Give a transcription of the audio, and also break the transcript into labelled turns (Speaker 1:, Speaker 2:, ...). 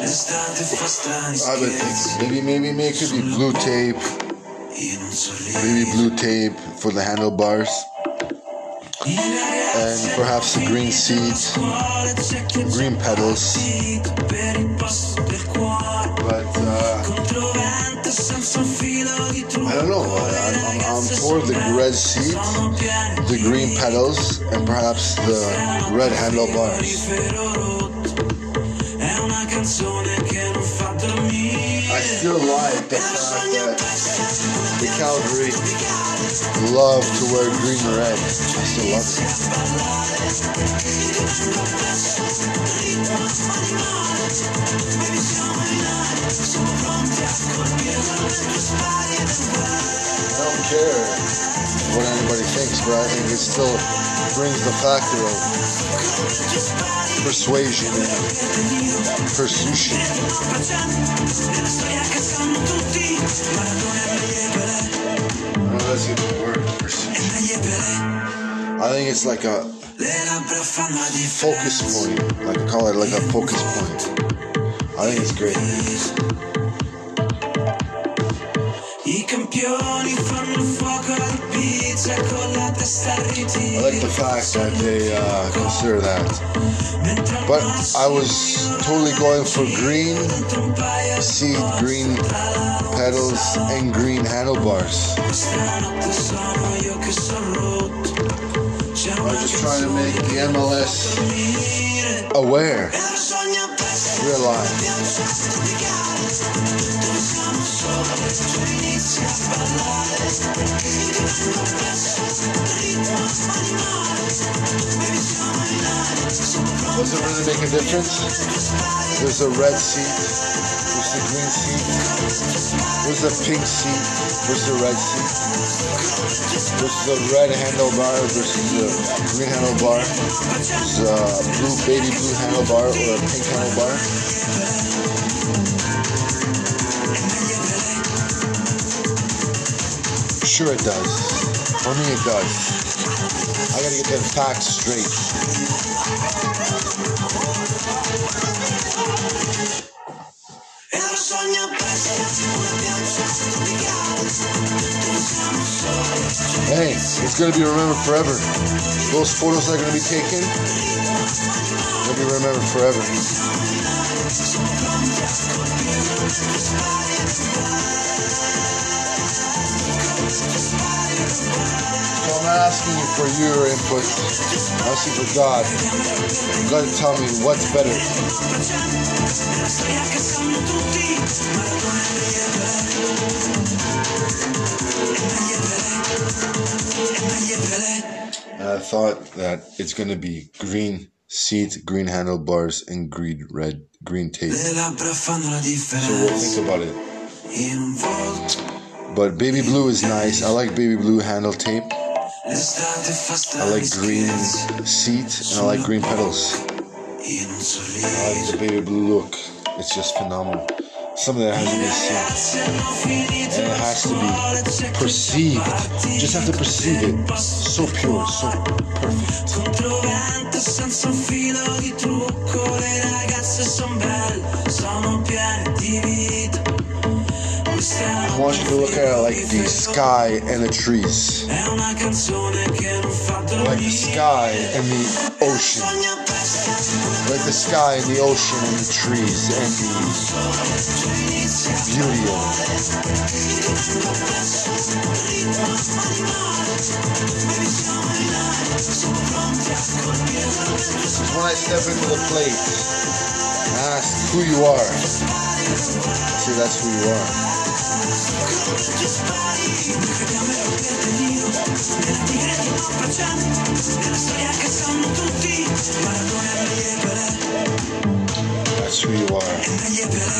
Speaker 1: Been thinking maybe maybe maybe it could be blue tape, maybe blue tape for the handlebars, and perhaps a green seat, green pedals. But uh, I don't know. I, I'm, I'm for the red seat, the green pedals, and perhaps the red handlebars. I still like uh, the fact that the Calgary love to wear green and red. I still love it. I don't care what anybody thinks, but I think it still brings the factor of persuasion and persuasion. Oh, that's a word. I think it's like a focus point. Like I call it like a focus point. I think it's great.
Speaker 2: Ritira
Speaker 1: like the fact that they uh, consider that. But I was totally going for green seat, green pedals, and green handlebars. I was just trying to make the MLS aware, realize. Does it really make a difference? There's a red seat, there's the green seat, there's the pink seat, there's the red seat, there's the red handlebar versus the green handlebar, there's a blue baby blue handlebar or a pink handlebar. Sure it does. For me it does. I gotta get them facts straight. Hey, it's gonna be remembered forever. Those photos are gonna be taken, gonna be remembered forever. Asking you for your input. I'm asking for God. God to tell me what's better.
Speaker 2: Storia che sanno tutti Maradona Pelé meglio Pelé
Speaker 1: And I thought that it's gonna be green seat, green handlebars, and green red, green tape.
Speaker 2: Le labbra fanno la
Speaker 1: So we'll think about it.
Speaker 2: In un volto
Speaker 1: But baby blue is nice. I like baby blue handle tape. I like green seat and I like green pedals. I like the baby blue look. It's just phenomenal. Something that hasn't been seen. And it has to be perceived. Just have to perceive it. So pure, so perfect. I want you to look at like the sky and the trees. Like the sky and the ocean. Like the sky and the ocean and the trees and the beauty of it. When I step into the plate, ask who you are. See, that's who you are. That's who you are.